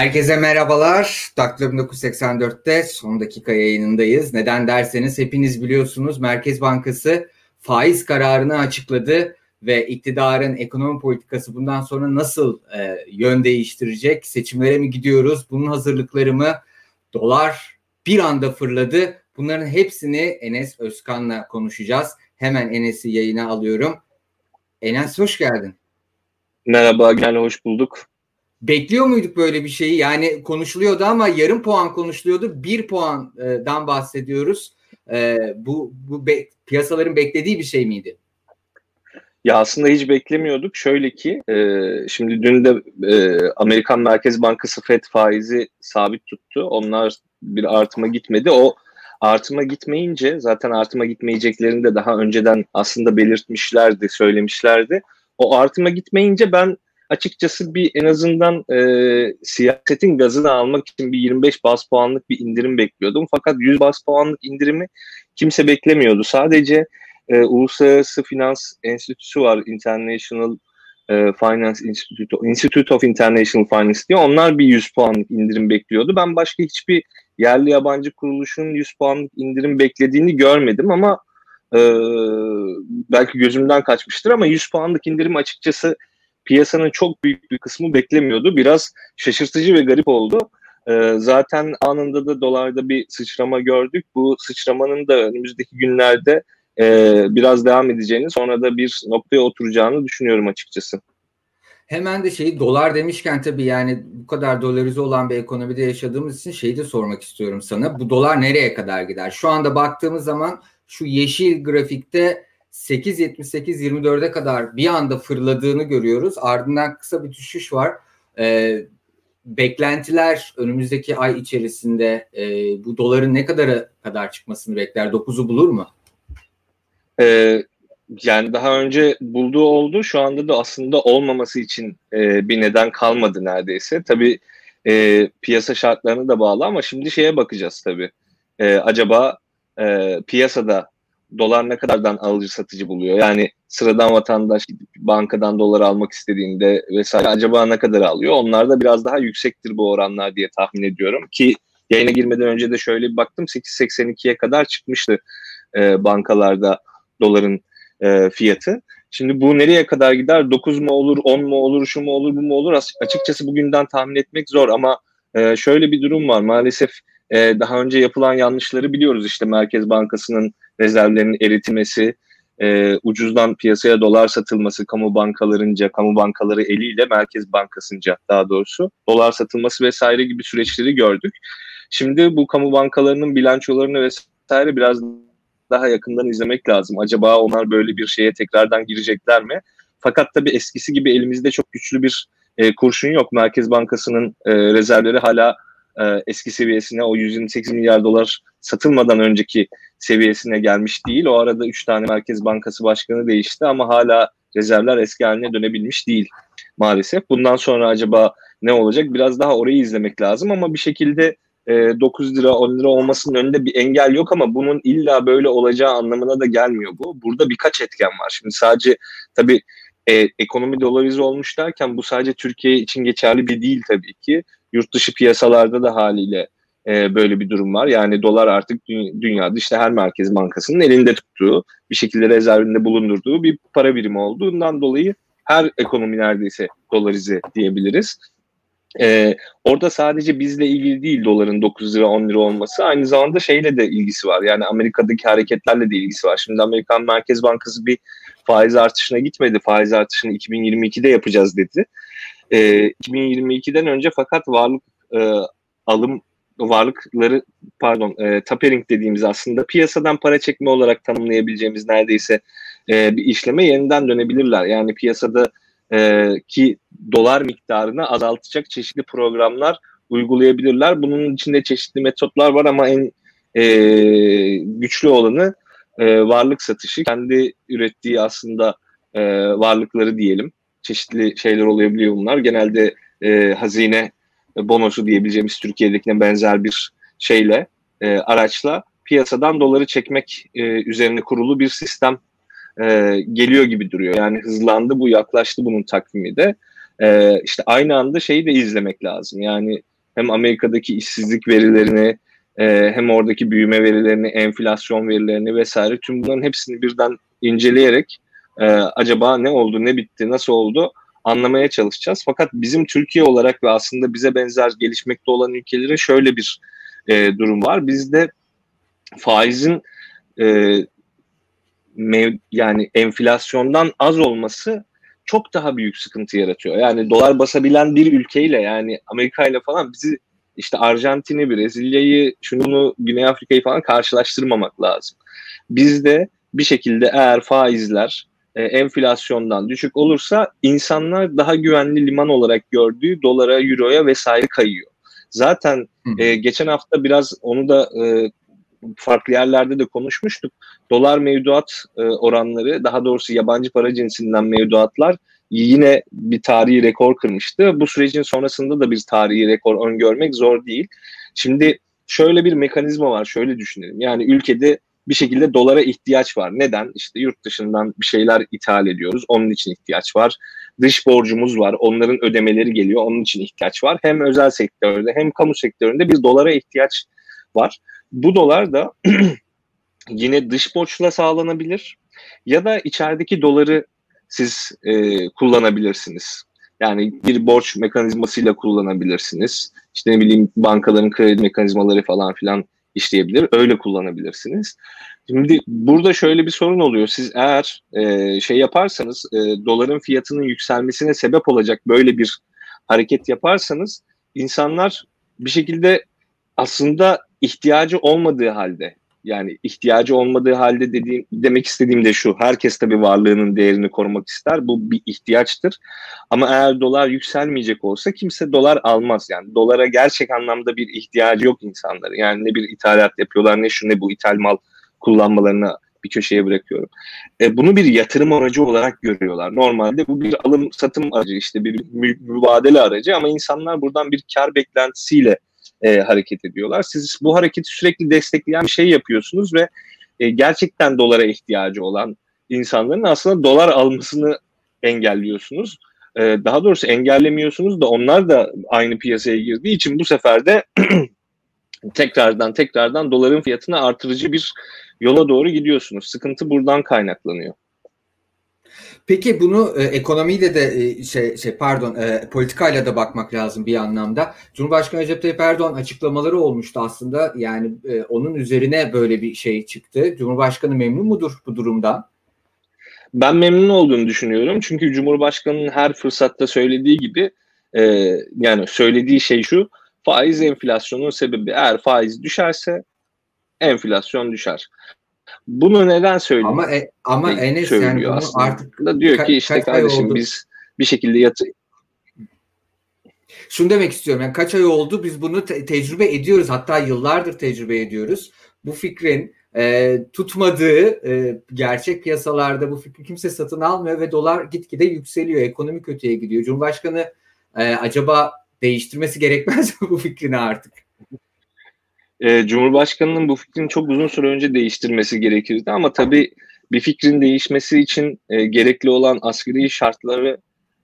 Herkese merhabalar. Daktilo 1984'te son dakika yayınındayız. Neden derseniz hepiniz biliyorsunuz Merkez Bankası faiz kararını açıkladı ve iktidarın ekonomi politikası bundan sonra nasıl e, yön değiştirecek? Seçimlere mi gidiyoruz? Bunun hazırlıkları mı? Dolar bir anda fırladı. Bunların hepsini Enes Özkan'la konuşacağız. Hemen Enes'i yayına alıyorum. Enes hoş geldin. Merhaba, gel hoş bulduk. Bekliyor muyduk böyle bir şeyi? Yani konuşuluyordu ama yarım puan konuşuluyordu. Bir puandan bahsediyoruz. Ee, bu bu be, piyasaların beklediği bir şey miydi? Ya aslında hiç beklemiyorduk. Şöyle ki e, şimdi dün de e, Amerikan Merkez Bankası FED faizi sabit tuttu. Onlar bir artıma gitmedi. O artıma gitmeyince zaten artıma gitmeyeceklerini de daha önceden aslında belirtmişlerdi, söylemişlerdi. O artıma gitmeyince ben açıkçası bir en azından e, siyasetin gazını almak için bir 25 bas puanlık bir indirim bekliyordum. Fakat 100 bas puanlık indirimi kimse beklemiyordu. Sadece e, Uluslararası Finans Enstitüsü var, International e, Finance Institute, Institute of International Finance diye. Onlar bir 100 puanlık indirim bekliyordu. Ben başka hiçbir yerli yabancı kuruluşun 100 puanlık indirim beklediğini görmedim ama e, belki gözümden kaçmıştır ama 100 puanlık indirim açıkçası piyasanın çok büyük bir kısmı beklemiyordu. Biraz şaşırtıcı ve garip oldu. Ee, zaten anında da dolarda bir sıçrama gördük. Bu sıçramanın da önümüzdeki günlerde e, biraz devam edeceğini sonra da bir noktaya oturacağını düşünüyorum açıkçası. Hemen de şey dolar demişken tabii yani bu kadar dolarize olan bir ekonomide yaşadığımız için şeyi de sormak istiyorum sana. Bu dolar nereye kadar gider? Şu anda baktığımız zaman şu yeşil grafikte 8.78-24'e kadar bir anda fırladığını görüyoruz. Ardından kısa bir düşüş var. Ee, beklentiler önümüzdeki ay içerisinde e, bu doların ne kadara kadar çıkmasını bekler? 9'u bulur mu? Ee, yani daha önce bulduğu oldu. Şu anda da aslında olmaması için e, bir neden kalmadı neredeyse. Tabii e, piyasa şartlarına da bağlı ama şimdi şeye bakacağız tabii. E, acaba e, piyasada dolar ne kadardan alıcı satıcı buluyor? Yani sıradan vatandaş bankadan dolar almak istediğinde vesaire acaba ne kadar alıyor? Onlar da biraz daha yüksektir bu oranlar diye tahmin ediyorum ki yayına girmeden önce de şöyle bir baktım 8.82'ye kadar çıkmıştı e, bankalarda doların e, fiyatı. Şimdi bu nereye kadar gider? 9 mu olur, 10 mu olur, şu mu olur, bu mu olur? Açıkçası bugünden tahmin etmek zor ama e, şöyle bir durum var. Maalesef e, daha önce yapılan yanlışları biliyoruz. İşte Merkez Bankası'nın rezervlerinin eritilmesi, e, ucuzdan piyasaya dolar satılması, kamu bankalarınca, kamu bankaları eliyle Merkez Bankası'nca daha doğrusu dolar satılması vesaire gibi süreçleri gördük. Şimdi bu kamu bankalarının bilançolarını vesaire biraz daha yakından izlemek lazım. Acaba onlar böyle bir şeye tekrardan girecekler mi? Fakat tabii eskisi gibi elimizde çok güçlü bir e, kurşun yok. Merkez Bankası'nın e, rezervleri hala e, eski seviyesine o 128 milyar dolar satılmadan önceki seviyesine gelmiş değil. O arada 3 tane Merkez Bankası Başkanı değişti ama hala rezervler eski haline dönebilmiş değil maalesef. Bundan sonra acaba ne olacak? Biraz daha orayı izlemek lazım ama bir şekilde e, 9 lira 10 lira olmasının önünde bir engel yok ama bunun illa böyle olacağı anlamına da gelmiyor bu. Burada birkaç etken var. Şimdi sadece tabii e, ekonomi dolarize olmuş derken bu sadece Türkiye için geçerli bir değil tabii ki. Yurt dışı piyasalarda da haliyle e, böyle bir durum var. Yani dolar artık dü- dünyada işte her merkez bankasının elinde tuttuğu, bir şekilde rezervinde bulundurduğu bir para birimi olduğundan dolayı her ekonomi neredeyse dolarize diyebiliriz. Ee, orada sadece bizle ilgili değil doların 9 lira 10 lira olması aynı zamanda şeyle de ilgisi var. Yani Amerika'daki hareketlerle de ilgisi var. Şimdi Amerikan Merkez Bankası bir faiz artışına gitmedi. Faiz artışını 2022'de yapacağız dedi. Ee, 2022'den önce fakat varlık e, alım varlıkları pardon e, tapering dediğimiz aslında piyasadan para çekme olarak tanımlayabileceğimiz neredeyse e, bir işleme yeniden dönebilirler. Yani piyasada e, ki dolar miktarını azaltacak çeşitli programlar uygulayabilirler. Bunun içinde çeşitli metotlar var ama en e, güçlü olanı e, varlık satışı. Kendi ürettiği aslında e, varlıkları diyelim. Çeşitli şeyler olabiliyor bunlar. Genelde e, hazine bonosu diyebileceğimiz Türkiye'dekine benzer bir şeyle, e, araçla piyasadan doları çekmek e, üzerine kurulu bir sistem e, geliyor gibi duruyor. Yani hızlandı bu, yaklaştı bunun takvimi de. E, işte aynı anda şeyi de izlemek lazım. Yani hem Amerika'daki işsizlik verilerini e, hem oradaki büyüme verilerini, enflasyon verilerini vesaire tüm bunların hepsini birden inceleyerek e, acaba ne oldu, ne bitti, nasıl oldu anlamaya çalışacağız. Fakat bizim Türkiye olarak ve aslında bize benzer gelişmekte olan ülkelerin şöyle bir e, durum var. Bizde faizin e, mev, yani enflasyondan az olması çok daha büyük sıkıntı yaratıyor. Yani dolar basabilen bir ülkeyle yani Amerika ile falan bizi işte Arjantin'i, Brezilya'yı, şunu Güney Afrika'yı falan karşılaştırmamak lazım. Bizde bir şekilde eğer faizler e, enflasyondan düşük olursa insanlar daha güvenli liman olarak gördüğü dolara, euroya vesaire kayıyor. Zaten e, geçen hafta biraz onu da e, farklı yerlerde de konuşmuştuk. Dolar mevduat e, oranları, daha doğrusu yabancı para cinsinden mevduatlar yine bir tarihi rekor kırmıştı. Bu sürecin sonrasında da bir tarihi rekor öngörmek zor değil. Şimdi şöyle bir mekanizma var, şöyle düşünelim. Yani ülkede bir şekilde dolara ihtiyaç var. Neden? İşte yurt dışından bir şeyler ithal ediyoruz. Onun için ihtiyaç var. Dış borcumuz var. Onların ödemeleri geliyor. Onun için ihtiyaç var. Hem özel sektörde hem kamu sektöründe bir dolara ihtiyaç var. Bu dolar da yine dış borçla sağlanabilir ya da içerideki doları siz e, kullanabilirsiniz. Yani bir borç mekanizmasıyla kullanabilirsiniz. İşte ne bileyim bankaların kredi mekanizmaları falan filan işleyebilir. Öyle kullanabilirsiniz. Şimdi burada şöyle bir sorun oluyor. Siz eğer e, şey yaparsanız e, doların fiyatının yükselmesine sebep olacak böyle bir hareket yaparsanız insanlar bir şekilde aslında ihtiyacı olmadığı halde yani ihtiyacı olmadığı halde dediğim demek istediğim de şu. Herkes tabii varlığının değerini korumak ister. Bu bir ihtiyaçtır. Ama eğer dolar yükselmeyecek olsa kimse dolar almaz. Yani dolara gerçek anlamda bir ihtiyacı yok insanların. Yani ne bir ithalat yapıyorlar ne şu ne bu ithal mal kullanmalarına bir köşeye bırakıyorum. E, bunu bir yatırım aracı olarak görüyorlar. Normalde bu bir alım satım aracı işte bir mübadele aracı ama insanlar buradan bir kar beklentisiyle e, hareket ediyorlar. Siz bu hareketi sürekli destekleyen bir şey yapıyorsunuz ve e, gerçekten dolara ihtiyacı olan insanların aslında dolar almasını engelliyorsunuz. E, daha doğrusu engellemiyorsunuz da onlar da aynı piyasaya girdiği için bu sefer de tekrardan tekrardan doların fiyatını artırıcı bir yola doğru gidiyorsunuz. Sıkıntı buradan kaynaklanıyor. Peki bunu e, ekonomiyle de e, şey, şey pardon e, politikayla da bakmak lazım bir anlamda. Cumhurbaşkanı Recep Tayyip Erdoğan açıklamaları olmuştu aslında. Yani e, onun üzerine böyle bir şey çıktı. Cumhurbaşkanı memnun mudur bu durumdan? Ben memnun olduğunu düşünüyorum. Çünkü Cumhurbaşkanı'nın her fırsatta söylediği gibi e, yani söylediği şey şu faiz enflasyonun sebebi. Eğer faiz düşerse enflasyon düşer. Bunu neden söylüyor? Ama e, ama Enes yani bunu aslında. artık da diyor ki işte kardeşim biz bir şekilde yatı şunu demek istiyorum yani kaç ay oldu biz bunu te- tecrübe ediyoruz hatta yıllardır tecrübe ediyoruz. Bu fikrin e, tutmadığı e, gerçek piyasalarda bu fikri kimse satın almıyor ve dolar gitgide yükseliyor. Ekonomi kötüye gidiyor. Cumhurbaşkanı e, acaba değiştirmesi gerekmez mi bu fikrini artık? E, Cumhurbaşkanı'nın bu fikrini çok uzun süre önce değiştirmesi gerekirdi ama tabii bir fikrin değişmesi için e, gerekli olan askeri şartları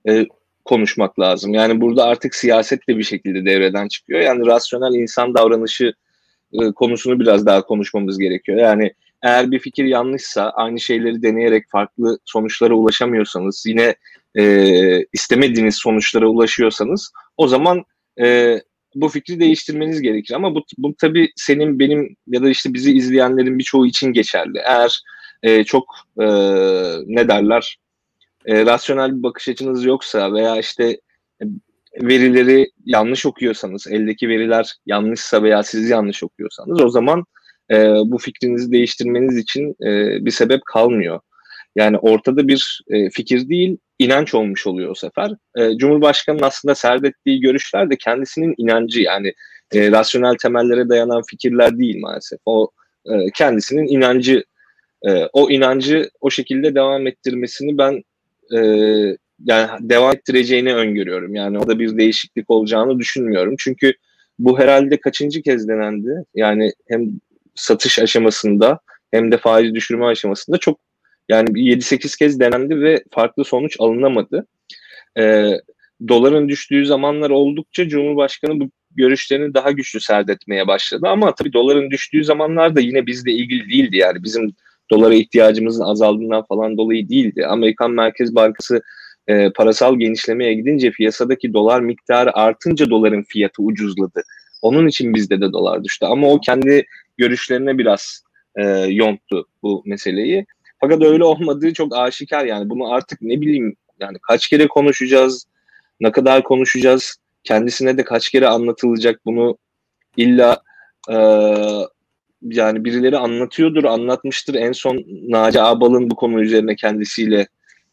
e, konuşmak lazım. Yani burada artık siyaset de bir şekilde devreden çıkıyor. Yani rasyonel insan davranışı e, konusunu biraz daha konuşmamız gerekiyor. Yani eğer bir fikir yanlışsa aynı şeyleri deneyerek farklı sonuçlara ulaşamıyorsanız yine e, istemediğiniz sonuçlara ulaşıyorsanız o zaman e, bu fikri değiştirmeniz gerekir. Ama bu, bu tabii senin, benim ya da işte bizi izleyenlerin birçoğu için geçerli. Eğer e, çok e, ne derler e, rasyonel bir bakış açınız yoksa veya işte verileri yanlış okuyorsanız, eldeki veriler yanlışsa veya siz yanlış okuyorsanız o zaman e, bu fikrinizi değiştirmeniz için e, bir sebep kalmıyor. Yani ortada bir e, fikir değil, inanç olmuş oluyor o sefer. E, Cumhurbaşkanı'nın aslında serdettiği görüşler de kendisinin inancı yani e, rasyonel temellere dayanan fikirler değil maalesef. O e, kendisinin inancı, e, o inancı o şekilde devam ettirmesini ben e, yani devam ettireceğini öngörüyorum. Yani o da bir değişiklik olacağını düşünmüyorum. Çünkü bu herhalde kaçıncı kez denendi? Yani hem satış aşamasında hem de faiz düşürme aşamasında çok yani 7-8 kez denendi ve farklı sonuç alınamadı. E, doların düştüğü zamanlar oldukça Cumhurbaşkanı bu, görüşlerini daha güçlü serdetmeye başladı. Ama tabii doların düştüğü zamanlarda yine bizle ilgili değildi. Yani bizim dolara ihtiyacımızın azaldığından falan dolayı değildi. Amerikan Merkez Bankası e, parasal genişlemeye gidince piyasadaki dolar miktarı artınca doların fiyatı ucuzladı. Onun için bizde de dolar düştü. Ama o kendi görüşlerine biraz e, yonttu bu meseleyi. Fakat öyle olmadığı çok aşikar yani. Bunu artık ne bileyim yani kaç kere konuşacağız, ne kadar konuşacağız, kendisine de kaç kere anlatılacak bunu illa e, yani birileri anlatıyordur, anlatmıştır. En son Naci Abal'ın bu konu üzerine kendisiyle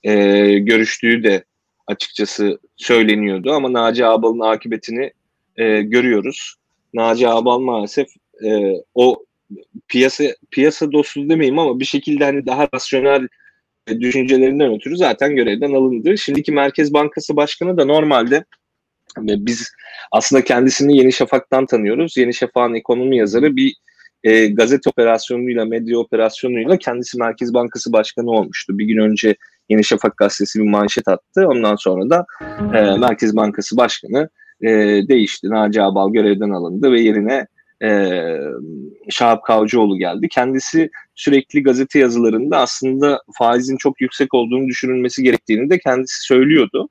e, görüştüğü de açıkçası söyleniyordu. Ama Naci Abal'ın akıbetini e, görüyoruz. Naci Abal maalesef e, o piyasa piyasa dostu demeyeyim ama bir şekilde hani daha rasyonel düşüncelerinden ötürü zaten görevden alındı. Şimdiki Merkez Bankası Başkanı da normalde biz aslında kendisini Yeni Şafak'tan tanıyoruz. Yeni Şafak'ın ekonomi yazarı bir e, gazete operasyonuyla, medya operasyonuyla kendisi Merkez Bankası Başkanı olmuştu. Bir gün önce Yeni Şafak gazetesi bir manşet attı. Ondan sonra da e, Merkez Bankası Başkanı e, değişti. Naci Abal görevden alındı ve yerine e, Şahap Kavcıoğlu geldi. Kendisi sürekli gazete yazılarında aslında faizin çok yüksek olduğunu düşünülmesi gerektiğini de kendisi söylüyordu.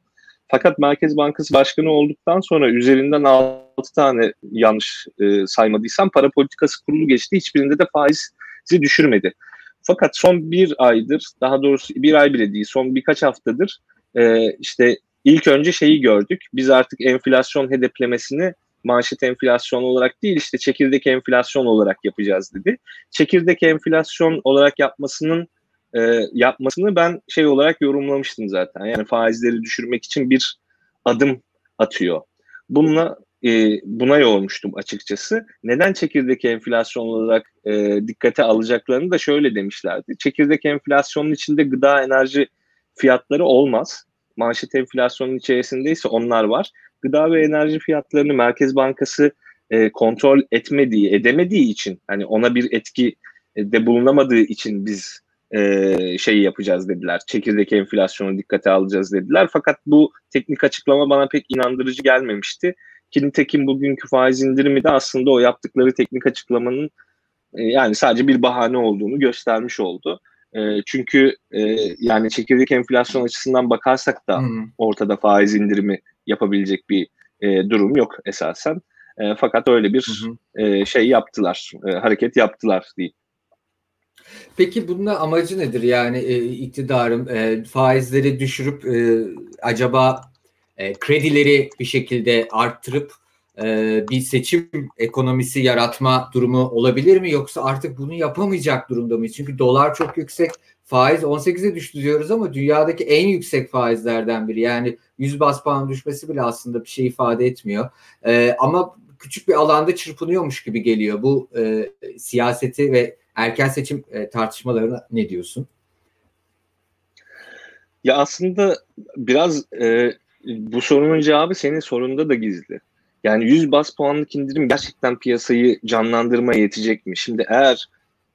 Fakat Merkez Bankası Başkanı olduktan sonra üzerinden 6 tane yanlış e, saymadıysam para politikası kurulu geçti. Hiçbirinde de faizi düşürmedi. Fakat son bir aydır, daha doğrusu bir ay bile değil, son birkaç haftadır e, işte ilk önce şeyi gördük. Biz artık enflasyon hedeflemesini manşet enflasyon olarak değil işte çekirdek enflasyon olarak yapacağız dedi. Çekirdek enflasyon olarak yapmasının e, yapmasını ben şey olarak yorumlamıştım zaten. Yani faizleri düşürmek için bir adım atıyor. Bununla e, buna yormuştum açıkçası. Neden çekirdek enflasyon olarak e, dikkate alacaklarını da şöyle demişlerdi. Çekirdek enflasyonun içinde gıda enerji fiyatları olmaz. Manşet enflasyonun içerisindeyse onlar var. Gıda ve enerji fiyatlarını Merkez Bankası e, kontrol etmediği, edemediği için hani ona bir etki de bulunamadığı için biz e, şeyi yapacağız dediler. Çekirdek enflasyonu dikkate alacağız dediler. Fakat bu teknik açıklama bana pek inandırıcı gelmemişti. Ki nitekim bugünkü faiz indirimi de aslında o yaptıkları teknik açıklamanın e, yani sadece bir bahane olduğunu göstermiş oldu. E, çünkü e, yani çekirdek enflasyon açısından bakarsak da ortada faiz indirimi yapabilecek bir e, durum yok esasen. E, fakat öyle bir hmm. e, şey yaptılar, e, hareket yaptılar diyeyim. Peki bunun amacı nedir? Yani e, iktidarın e, faizleri düşürüp e, acaba e, kredileri bir şekilde arttırıp e, bir seçim ekonomisi yaratma durumu olabilir mi? Yoksa artık bunu yapamayacak durumda mıyız? Çünkü dolar çok yüksek, faiz 18'e düştü diyoruz ama dünyadaki en yüksek faizlerden biri. Yani 100 bas puan düşmesi bile aslında bir şey ifade etmiyor. E, ama küçük bir alanda çırpınıyormuş gibi geliyor. Bu e, siyaseti ve erken seçim e, tartışmalarına ne diyorsun? Ya aslında biraz e, bu sorunun cevabı senin sorunda da gizli. Yani 100 bas puanlık indirim gerçekten piyasayı canlandırmaya yetecek mi? Şimdi eğer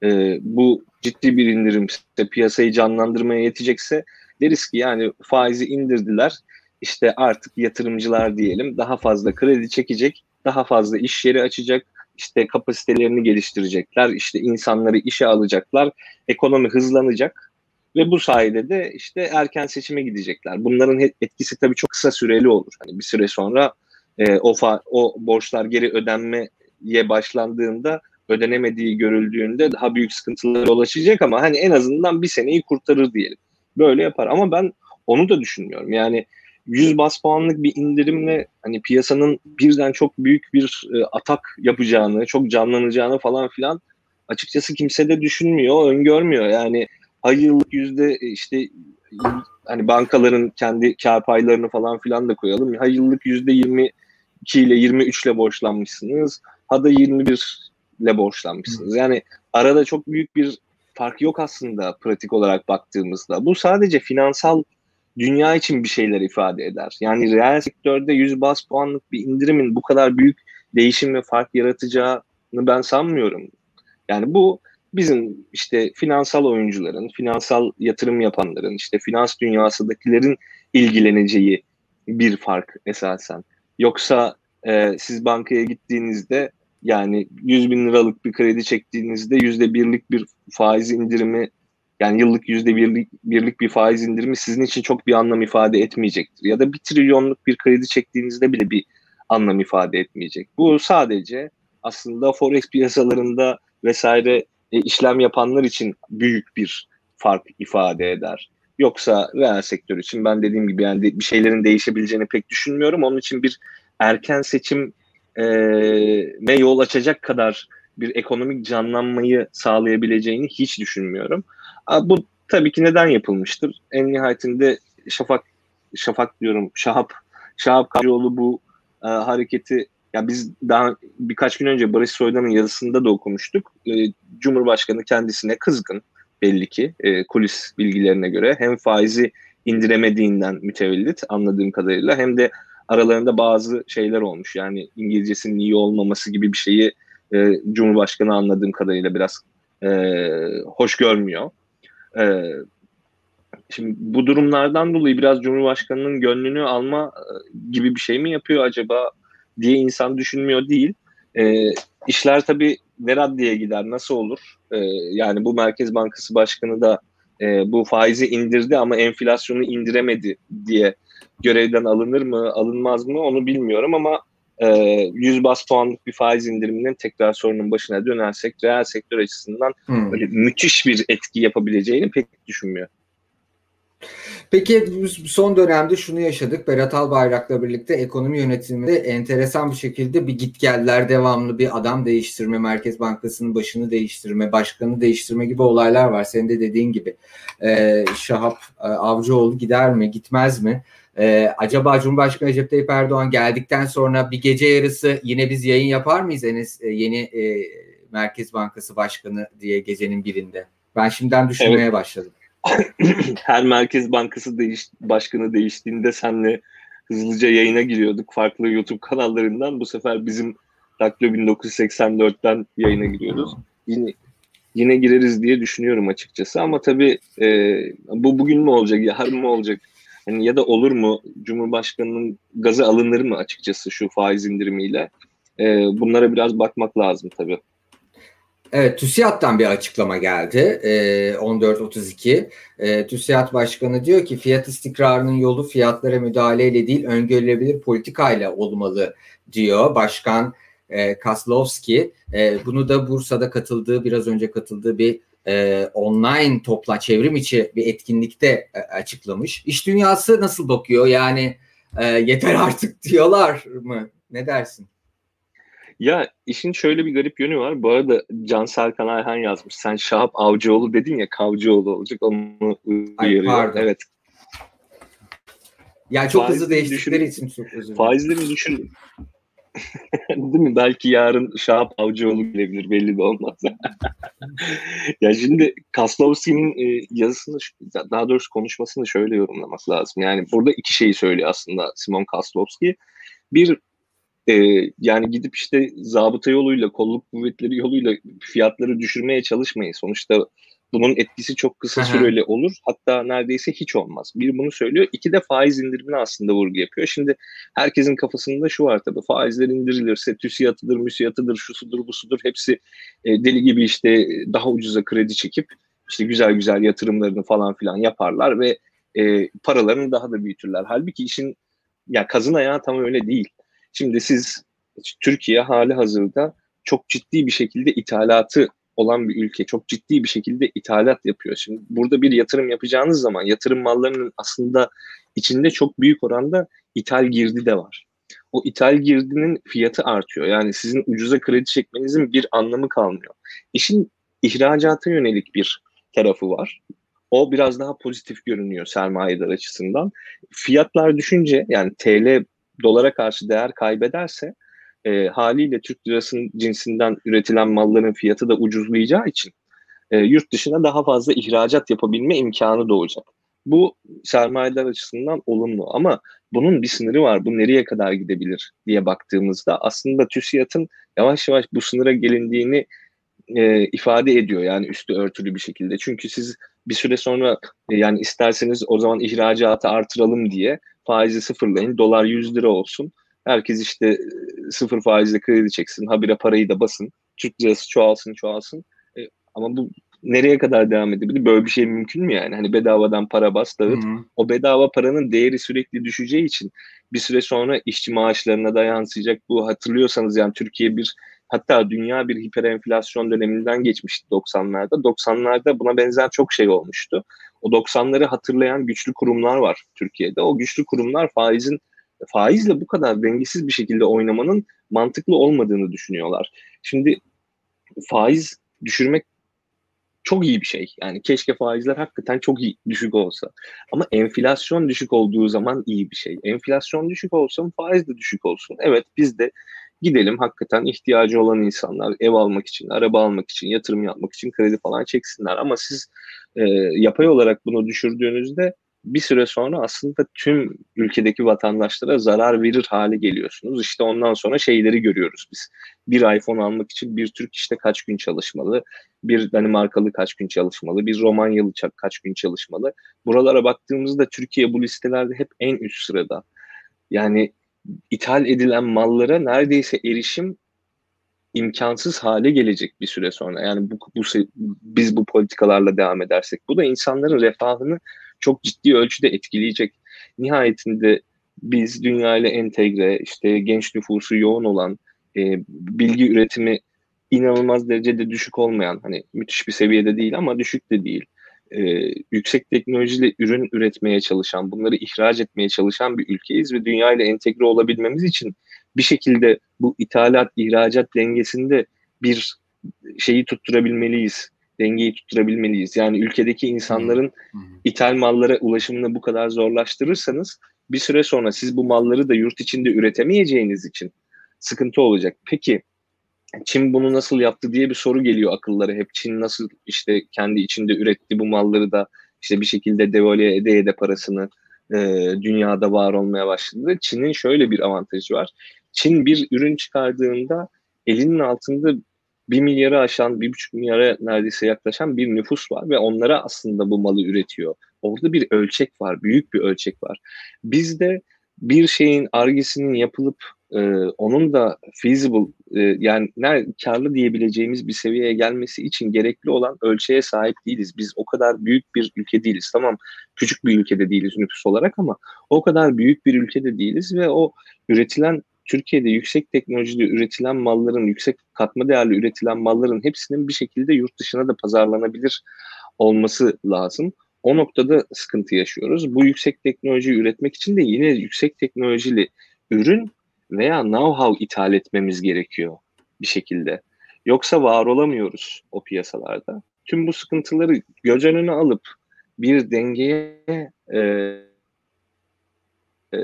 e, bu ciddi bir indirim piyasayı canlandırmaya yetecekse deriz ki yani faizi indirdiler. İşte artık yatırımcılar diyelim daha fazla kredi çekecek, daha fazla iş yeri açacak, işte kapasitelerini geliştirecekler, işte insanları işe alacaklar, ekonomi hızlanacak ve bu sayede de işte erken seçime gidecekler. Bunların etkisi tabii çok kısa süreli olur. Hani bir süre sonra e, o fa- o borçlar geri ödenmeye başlandığında ödenemediği görüldüğünde daha büyük sıkıntılara ulaşacak ama hani en azından bir seneyi kurtarır diyelim. Böyle yapar ama ben onu da düşünmüyorum. Yani 100 bas puanlık bir indirimle hani piyasanın birden çok büyük bir e, atak yapacağını, çok canlanacağını falan filan açıkçası kimse de düşünmüyor, öngörmüyor. Yani ay yıllık yüzde e, işte hani bankaların kendi kar paylarını falan filan da koyalım. Hay yıllık yüzde 22 ile 23 ile borçlanmışsınız. Ha da 21 ile borçlanmışsınız. Yani arada çok büyük bir fark yok aslında pratik olarak baktığımızda. Bu sadece finansal dünya için bir şeyler ifade eder. Yani reel sektörde 100 bas puanlık bir indirimin bu kadar büyük değişim ve fark yaratacağını ben sanmıyorum. Yani bu bizim işte finansal oyuncuların, finansal yatırım yapanların, işte finans dünyasındakilerin ilgileneceği bir fark esasen. Yoksa e, siz bankaya gittiğinizde yani 100 bin liralık bir kredi çektiğinizde yüzde birlik bir faiz indirimi yani yıllık yüzde birlik, birlik bir faiz indirimi sizin için çok bir anlam ifade etmeyecektir. Ya da bir trilyonluk bir kredi çektiğinizde bile bir anlam ifade etmeyecek. Bu sadece aslında forex piyasalarında vesaire e, işlem yapanlar için büyük bir fark ifade eder. Yoksa reel sektör için ben dediğim gibi yani bir şeylerin değişebileceğini pek düşünmüyorum. Onun için bir erken seçim e, ve yol açacak kadar bir ekonomik canlanmayı sağlayabileceğini hiç düşünmüyorum. Bu tabii ki neden yapılmıştır? En nihayetinde Şafak Şafak diyorum Şahap Şahap Kavcıoğlu bu e, hareketi ya biz daha birkaç gün önce Barış Soydan'ın yazısında da okumuştuk. E, Cumhurbaşkanı kendisine kızgın belli ki e, kulis bilgilerine göre hem faizi indiremediğinden mütevellit anladığım kadarıyla hem de aralarında bazı şeyler olmuş. Yani İngilizcesinin iyi olmaması gibi bir şeyi e, Cumhurbaşkanı anladığım kadarıyla biraz e, hoş görmüyor. E, şimdi bu durumlardan dolayı biraz Cumhurbaşkanı'nın gönlünü alma e, gibi bir şey mi yapıyor acaba diye insan düşünmüyor değil. E, işler tabii ne raddeye gider, nasıl olur? E, yani bu Merkez Bankası Başkanı da e, bu faizi indirdi ama enflasyonu indiremedi diye görevden alınır mı, alınmaz mı onu bilmiyorum ama e, 100 bas puanlık bir faiz indiriminin tekrar sorunun başına dönersek reel sektör açısından hmm. böyle müthiş bir etki yapabileceğini pek düşünmüyor. Peki son dönemde şunu yaşadık. Berat Albayrak'la birlikte ekonomi yönetiminde enteresan bir şekilde bir git geldiler devamlı bir adam değiştirme, Merkez Bankası'nın başını değiştirme, başkanı değiştirme gibi olaylar var. Senin de dediğin gibi. Ee, Şahap e, Avcıoğlu gider mi, gitmez mi? Ee, acaba Cumhurbaşkanı Recep Tayyip Erdoğan geldikten sonra bir gece yarısı yine biz yayın yapar mıyız Enes e, yeni e, Merkez Bankası Başkanı diye gecenin birinde? Ben şimdiden düşünmeye evet. başladım. Her Merkez Bankası değiş, başkanı değiştiğinde senle hızlıca yayına giriyorduk farklı YouTube kanallarından. Bu sefer bizim Daktilo 1984'ten yayına giriyoruz. Yine yine gireriz diye düşünüyorum açıkçası ama tabii e, bu bugün mü olacak, yarın mı olacak? Yani ya da olur mu Cumhurbaşkanının gazı alınır mı açıkçası şu faiz indirimiyle? E, bunlara biraz bakmak lazım tabii. Evet, TÜSİAD'dan bir açıklama geldi. E, 14.32. E, TÜSİAD Başkanı diyor ki fiyat istikrarının yolu fiyatlara müdahaleyle değil öngörülebilir politikayla olmalı diyor. Başkan e, Kaslovski. E, bunu da Bursa'da katıldığı, biraz önce katıldığı bir e, online topla çevrim içi bir etkinlikte e, açıklamış. İş dünyası nasıl bakıyor? Yani e, yeter artık diyorlar mı? Ne dersin? Ya işin şöyle bir garip yönü var. Bu arada Can Serkan Ayhan yazmış. Sen Şahap Avcıoğlu dedin ya Kavcıoğlu olacak. Onu uyarıyor. Ay, pardon. Evet. Ya çok Faizleri hızlı değiştikleri için çok özür dilerim. Faizleri düşün. Değil mi? Belki yarın Şahap Avcıoğlu gelebilir belli de olmaz. ya şimdi Kaslovski'nin e, yazısını daha doğrusu konuşmasını şöyle yorumlamak lazım. Yani burada iki şeyi söylüyor aslında Simon Kaslovski. Bir e, yani gidip işte zabıta yoluyla, kolluk kuvvetleri yoluyla fiyatları düşürmeye çalışmayın. Sonuçta bunun etkisi çok kısa süreli olur. Hatta neredeyse hiç olmaz. Bir bunu söylüyor. İki de faiz indirimine aslında vurgu yapıyor. Şimdi herkesin kafasında şu var tabii. Faizler indirilirse TÜSİAD'ıdır, MÜSİAD'ıdır, şusudur, busudur. Hepsi e, deli gibi işte daha ucuza kredi çekip işte güzel güzel yatırımlarını falan filan yaparlar ve e, paralarını daha da büyütürler. Halbuki işin ya kazın ayağı tam öyle değil. Şimdi siz Türkiye hali hazırda çok ciddi bir şekilde ithalatı olan bir ülke çok ciddi bir şekilde ithalat yapıyor. Şimdi burada bir yatırım yapacağınız zaman yatırım mallarının aslında içinde çok büyük oranda ithal girdi de var. O ithal girdinin fiyatı artıyor. Yani sizin ucuza kredi çekmenizin bir anlamı kalmıyor. İşin ihracata yönelik bir tarafı var. O biraz daha pozitif görünüyor sermayedar açısından. Fiyatlar düşünce yani TL dolara karşı değer kaybederse e, haliyle Türk lirasının cinsinden üretilen malların fiyatı da ucuzlayacağı için e, yurt dışına daha fazla ihracat yapabilme imkanı doğacak. Bu sermayeler açısından olumlu ama bunun bir sınırı var. Bu nereye kadar gidebilir diye baktığımızda aslında TÜSİAD'ın yavaş yavaş bu sınıra gelindiğini e, ifade ediyor. Yani üstü örtülü bir şekilde. Çünkü siz bir süre sonra e, yani isterseniz o zaman ihracatı artıralım diye faizi sıfırlayın. Dolar 100 lira olsun Herkes işte e, sıfır faizle kredi çeksin, habire parayı da basın. Türk lirası çoğalsın çoğalsın. E, ama bu nereye kadar devam edebilir? Böyle bir şey mümkün mü yani? Hani bedavadan para bas dağıt. Hı-hı. O bedava paranın değeri sürekli düşeceği için bir süre sonra işçi maaşlarına da yansıyacak. Bu hatırlıyorsanız yani Türkiye bir hatta dünya bir hiperenflasyon döneminden geçmişti 90'larda. 90'larda buna benzer çok şey olmuştu. O 90'ları hatırlayan güçlü kurumlar var Türkiye'de. O güçlü kurumlar faizin faizle bu kadar dengesiz bir şekilde oynamanın mantıklı olmadığını düşünüyorlar. Şimdi faiz düşürmek çok iyi bir şey. Yani keşke faizler hakikaten çok iyi, düşük olsa. Ama enflasyon düşük olduğu zaman iyi bir şey. Enflasyon düşük olsun, faiz de düşük olsun. Evet biz de gidelim hakikaten ihtiyacı olan insanlar ev almak için, araba almak için, yatırım yapmak için kredi falan çeksinler. Ama siz e, yapay olarak bunu düşürdüğünüzde bir süre sonra aslında tüm ülkedeki vatandaşlara zarar verir hale geliyorsunuz. İşte ondan sonra şeyleri görüyoruz biz. Bir iPhone almak için bir Türk işte kaç gün çalışmalı, bir Danimarkalı kaç gün çalışmalı, bir Romanyalı kaç gün çalışmalı. Buralara baktığımızda Türkiye bu listelerde hep en üst sırada. Yani ithal edilen mallara neredeyse erişim imkansız hale gelecek bir süre sonra. Yani bu, bu biz bu politikalarla devam edersek bu da insanların refahını çok ciddi ölçüde etkileyecek. Nihayetinde biz dünya ile entegre, işte genç nüfusu yoğun olan, e, bilgi üretimi inanılmaz derecede düşük olmayan, hani müthiş bir seviyede değil ama düşük de değil. E, yüksek teknolojiyle ürün üretmeye çalışan, bunları ihraç etmeye çalışan bir ülkeyiz ve dünya ile entegre olabilmemiz için bir şekilde bu ithalat ihracat dengesinde bir şeyi tutturabilmeliyiz dengeyi tutturabilmeliyiz. Yani ülkedeki insanların hmm. ithal mallara ulaşımını bu kadar zorlaştırırsanız bir süre sonra siz bu malları da yurt içinde üretemeyeceğiniz için sıkıntı olacak. Peki Çin bunu nasıl yaptı diye bir soru geliyor akıllara. Hep Çin nasıl işte kendi içinde üretti bu malları da işte bir şekilde devalüe ede ede parasını e, dünyada var olmaya başladı. Çin'in şöyle bir avantajı var. Çin bir ürün çıkardığında elinin altında bir milyarı aşan, bir buçuk milyara neredeyse yaklaşan bir nüfus var ve onlara aslında bu malı üretiyor. Orada bir ölçek var, büyük bir ölçek var. Bizde bir şeyin argesinin yapılıp e, onun da feasible e, yani ne, karlı diyebileceğimiz bir seviyeye gelmesi için gerekli olan ölçeğe sahip değiliz. Biz o kadar büyük bir ülke değiliz. Tamam küçük bir ülkede değiliz nüfus olarak ama o kadar büyük bir ülkede değiliz ve o üretilen Türkiye'de yüksek teknolojide üretilen malların, yüksek katma değerli üretilen malların hepsinin bir şekilde yurt dışına da pazarlanabilir olması lazım. O noktada sıkıntı yaşıyoruz. Bu yüksek teknolojiyi üretmek için de yine yüksek teknolojili ürün veya know-how ithal etmemiz gerekiyor bir şekilde. Yoksa var olamıyoruz o piyasalarda. Tüm bu sıkıntıları göz önüne alıp bir dengeye e, e,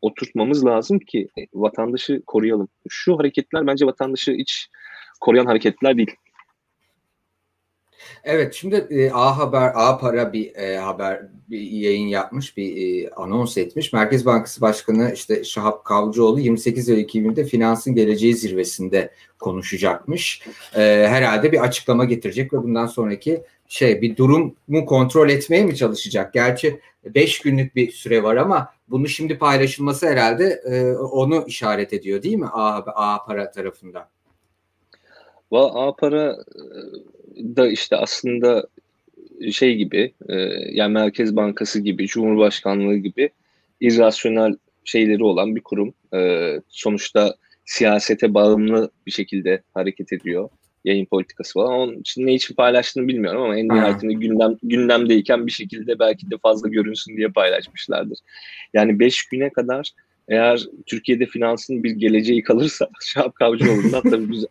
oturtmamız lazım ki vatandaşı koruyalım. Şu hareketler bence vatandaşı hiç koruyan hareketler değil. Evet şimdi e, A Haber, A Para bir e, haber bir yayın yapmış, bir e, anons etmiş. Merkez Bankası Başkanı işte Şahap Kavcıoğlu 28 Eylül 2020'de finansın geleceği zirvesinde konuşacakmış. E, herhalde bir açıklama getirecek ve bundan sonraki şey bir durumu kontrol etmeye mi çalışacak? Gerçi 5 günlük bir süre var ama bunu şimdi paylaşılması herhalde e, onu işaret ediyor değil mi A, A para tarafından? A para e, da işte aslında şey gibi e, yani Merkez Bankası gibi Cumhurbaşkanlığı gibi irrasyonel şeyleri olan bir kurum. E, sonuçta siyasete bağımlı bir şekilde hareket ediyor yayın politikası falan. Onun için ne için paylaştığını bilmiyorum ama en nihayetinde gündem, gündemdeyken bir şekilde belki de fazla görünsün diye paylaşmışlardır. Yani 5 güne kadar eğer Türkiye'de finansın bir geleceği kalırsa Şahap Kavcıoğlu'ndan tabii güzel,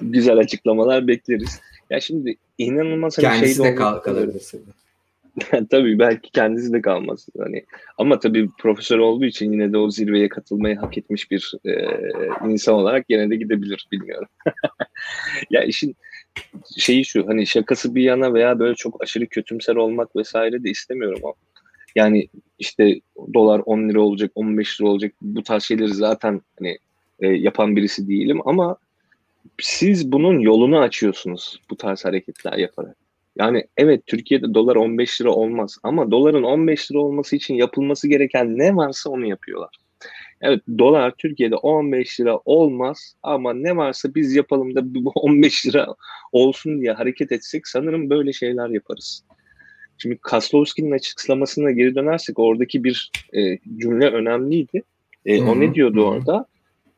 güzel açıklamalar bekleriz. Ya şimdi inanılmaz hani Kendisi şey de kal kalır tabii belki kendisi de kalmaz. Hani ama tabii profesör olduğu için yine de o zirveye katılmayı hak etmiş bir e, insan olarak gene de gidebilir bilmiyorum. ya işin şeyi şu hani şakası bir yana veya böyle çok aşırı kötümser olmak vesaire de istemiyorum ama yani işte dolar 10 lira olacak 15 lira olacak bu tarz şeyleri zaten hani e, yapan birisi değilim ama siz bunun yolunu açıyorsunuz bu tarz hareketler yaparak. Yani evet Türkiye'de dolar 15 lira olmaz ama doların 15 lira olması için yapılması gereken ne varsa onu yapıyorlar. Evet dolar Türkiye'de 15 lira olmaz ama ne varsa biz yapalım da bu 15 lira olsun diye hareket etsek sanırım böyle şeyler yaparız. Şimdi Kaslovski'nin açıklamasına geri dönersek oradaki bir e, cümle önemliydi. E, o ne diyordu orada?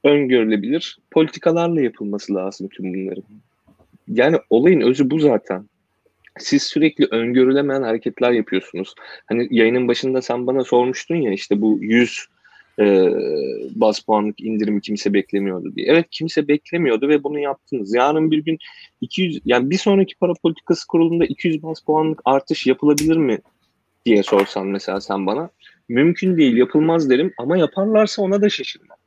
Öngörülebilir politikalarla yapılması lazım tüm bunların. Yani olayın özü bu zaten. Siz sürekli öngörülemeyen hareketler yapıyorsunuz. Hani yayının başında sen bana sormuştun ya işte bu 100 e, bas puanlık indirimi kimse beklemiyordu diye. Evet kimse beklemiyordu ve bunu yaptınız. Yarın bir gün 200 yani bir sonraki para politikası kurulunda 200 bas puanlık artış yapılabilir mi diye sorsan mesela sen bana. Mümkün değil yapılmaz derim ama yaparlarsa ona da şaşırmam.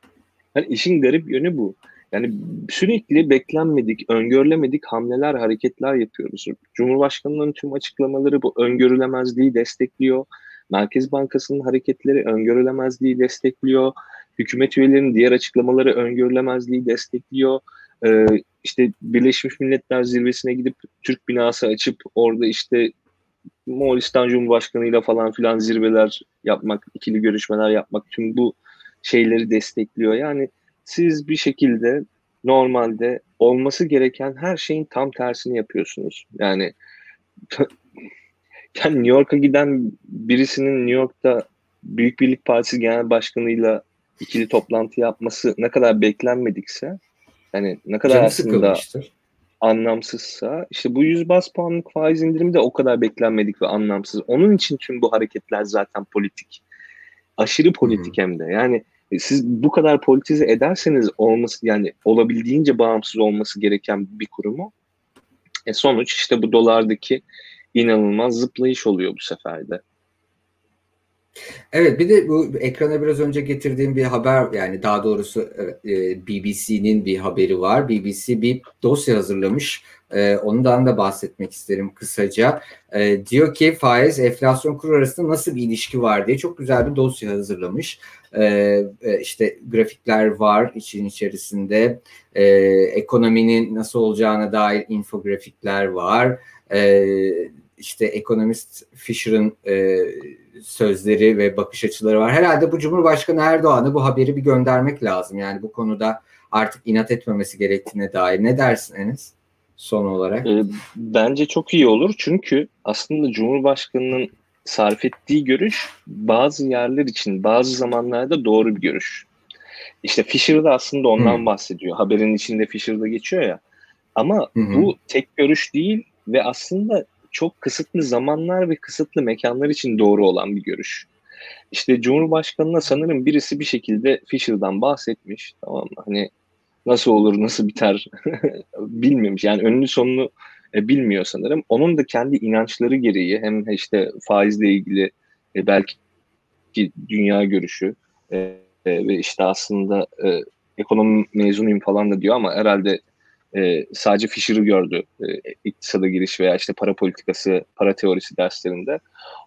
Yani işin garip yönü bu. Yani sürekli beklenmedik, öngörülemedik hamleler, hareketler yapıyoruz. Cumhurbaşkanının tüm açıklamaları bu öngörülemezliği destekliyor. Merkez Bankası'nın hareketleri öngörülemezliği destekliyor. Hükümet üyelerinin diğer açıklamaları öngörülemezliği destekliyor. Ee, işte Birleşmiş Milletler Zirvesi'ne gidip Türk binası açıp orada işte Moğolistan Cumhurbaşkanı ile falan filan zirveler yapmak, ikili görüşmeler yapmak tüm bu şeyleri destekliyor. Yani siz bir şekilde normalde olması gereken her şeyin tam tersini yapıyorsunuz. Yani yani New York'a giden birisinin New York'ta Büyük Birlik Partisi Genel Başkanı'yla ikili toplantı yapması ne kadar beklenmedikse yani ne kadar Canı aslında anlamsızsa işte bu 100 bas puanlık faiz indirimi de o kadar beklenmedik ve anlamsız. Onun için tüm bu hareketler zaten politik. Aşırı politik hmm. hem de. Yani siz bu kadar politize ederseniz olması yani olabildiğince bağımsız olması gereken bir kurumu e sonuç işte bu dolardaki inanılmaz zıplayış oluyor bu sefer de. Evet bir de bu ekrana biraz önce getirdiğim bir haber yani daha doğrusu e, BBC'nin bir haberi var. BBC bir dosya hazırlamış. E, ondan da bahsetmek isterim kısaca. E, diyor ki faiz enflasyon kur arasında nasıl bir ilişki var diye çok güzel bir dosya hazırlamış. İşte grafikler var için içerisinde. Ekonominin nasıl olacağına dair infografikler var işte ekonomist Fisher'ın e, sözleri ve bakış açıları var. Herhalde bu Cumhurbaşkanı Erdoğan'a bu haberi bir göndermek lazım. Yani bu konuda artık inat etmemesi gerektiğine dair. Ne dersin Enes? Son olarak. E, bence çok iyi olur. Çünkü aslında Cumhurbaşkanı'nın sarf ettiği görüş bazı yerler için bazı zamanlarda doğru bir görüş. İşte Fisher da aslında ondan hmm. bahsediyor. Haberin içinde Fisher'da geçiyor ya. Ama hmm. bu tek görüş değil ve aslında çok kısıtlı zamanlar ve kısıtlı mekanlar için doğru olan bir görüş. İşte Cumhurbaşkanı'na sanırım birisi bir şekilde Fisher'dan bahsetmiş. Tamam mı? Hani nasıl olur, nasıl biter bilmemiş. Yani önünü sonunu e, bilmiyor sanırım. Onun da kendi inançları gereği hem işte faizle ilgili e, belki dünya görüşü e, e, ve işte aslında e, ekonomi mezunuyum falan da diyor ama herhalde e, sadece Fisher'ı gördü e, iktisada giriş veya işte para politikası, para teorisi derslerinde.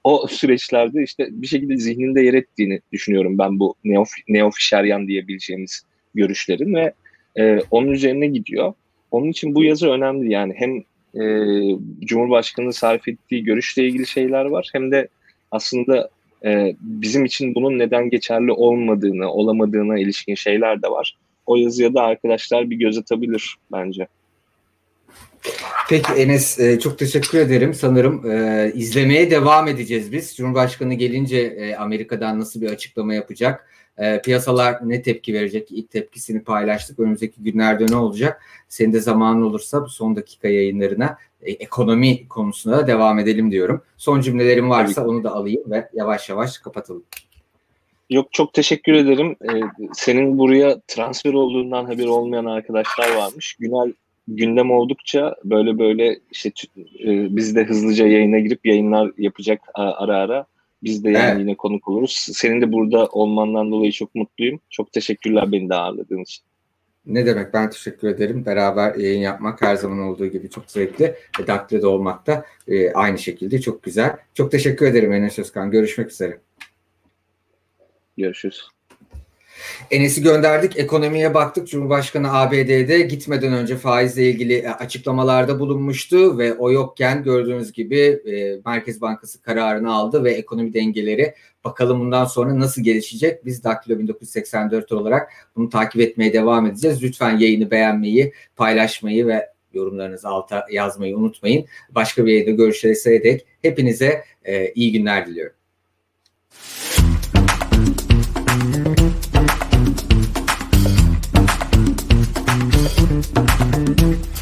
O süreçlerde işte bir şekilde zihninde yer ettiğini düşünüyorum ben bu neo, neo Fisheryan diyebileceğimiz görüşlerin ve e, onun üzerine gidiyor. Onun için bu yazı önemli yani hem e, Cumhurbaşkanı sarf ettiği görüşle ilgili şeyler var hem de aslında e, bizim için bunun neden geçerli olmadığını, olamadığına ilişkin şeyler de var o yazıya da arkadaşlar bir göz atabilir bence. Peki Enes e, çok teşekkür ederim. Sanırım e, izlemeye devam edeceğiz biz. Cumhurbaşkanı gelince e, Amerika'dan nasıl bir açıklama yapacak? E, piyasalar ne tepki verecek? İlk tepkisini paylaştık. Önümüzdeki günlerde ne olacak? Senin de zamanın olursa bu son dakika yayınlarına e, ekonomi konusuna da devam edelim diyorum. Son cümlelerim varsa onu da alayım ve yavaş yavaş kapatalım. Yok çok teşekkür ederim. Ee, senin buraya transfer olduğundan haberi olmayan arkadaşlar varmış. Günel gündem oldukça böyle böyle işte e, biz de hızlıca yayına girip yayınlar yapacak ara ara. Biz de yani evet. yine konuk oluruz. Senin de burada olmandan dolayı çok mutluyum. Çok teşekkürler beni de ağırladığın için. Ne demek ben teşekkür ederim. Beraber yayın yapmak her zaman olduğu gibi çok zevkli. Ve Daktilo'da olmak da e, aynı şekilde çok güzel. Çok teşekkür ederim Enes Özkan. Görüşmek üzere. Görüşürüz. Enes'i gönderdik, ekonomiye baktık. Cumhurbaşkanı ABD'de gitmeden önce faizle ilgili e, açıklamalarda bulunmuştu ve o yokken gördüğünüz gibi e, Merkez Bankası kararını aldı ve ekonomi dengeleri bakalım bundan sonra nasıl gelişecek? Biz Daktilo 1984 olarak bunu takip etmeye devam edeceğiz. Lütfen yayını beğenmeyi, paylaşmayı ve yorumlarınızı alta yazmayı unutmayın. Başka bir yayında görüşene dek hepinize e, iyi günler diliyorum. Thank you.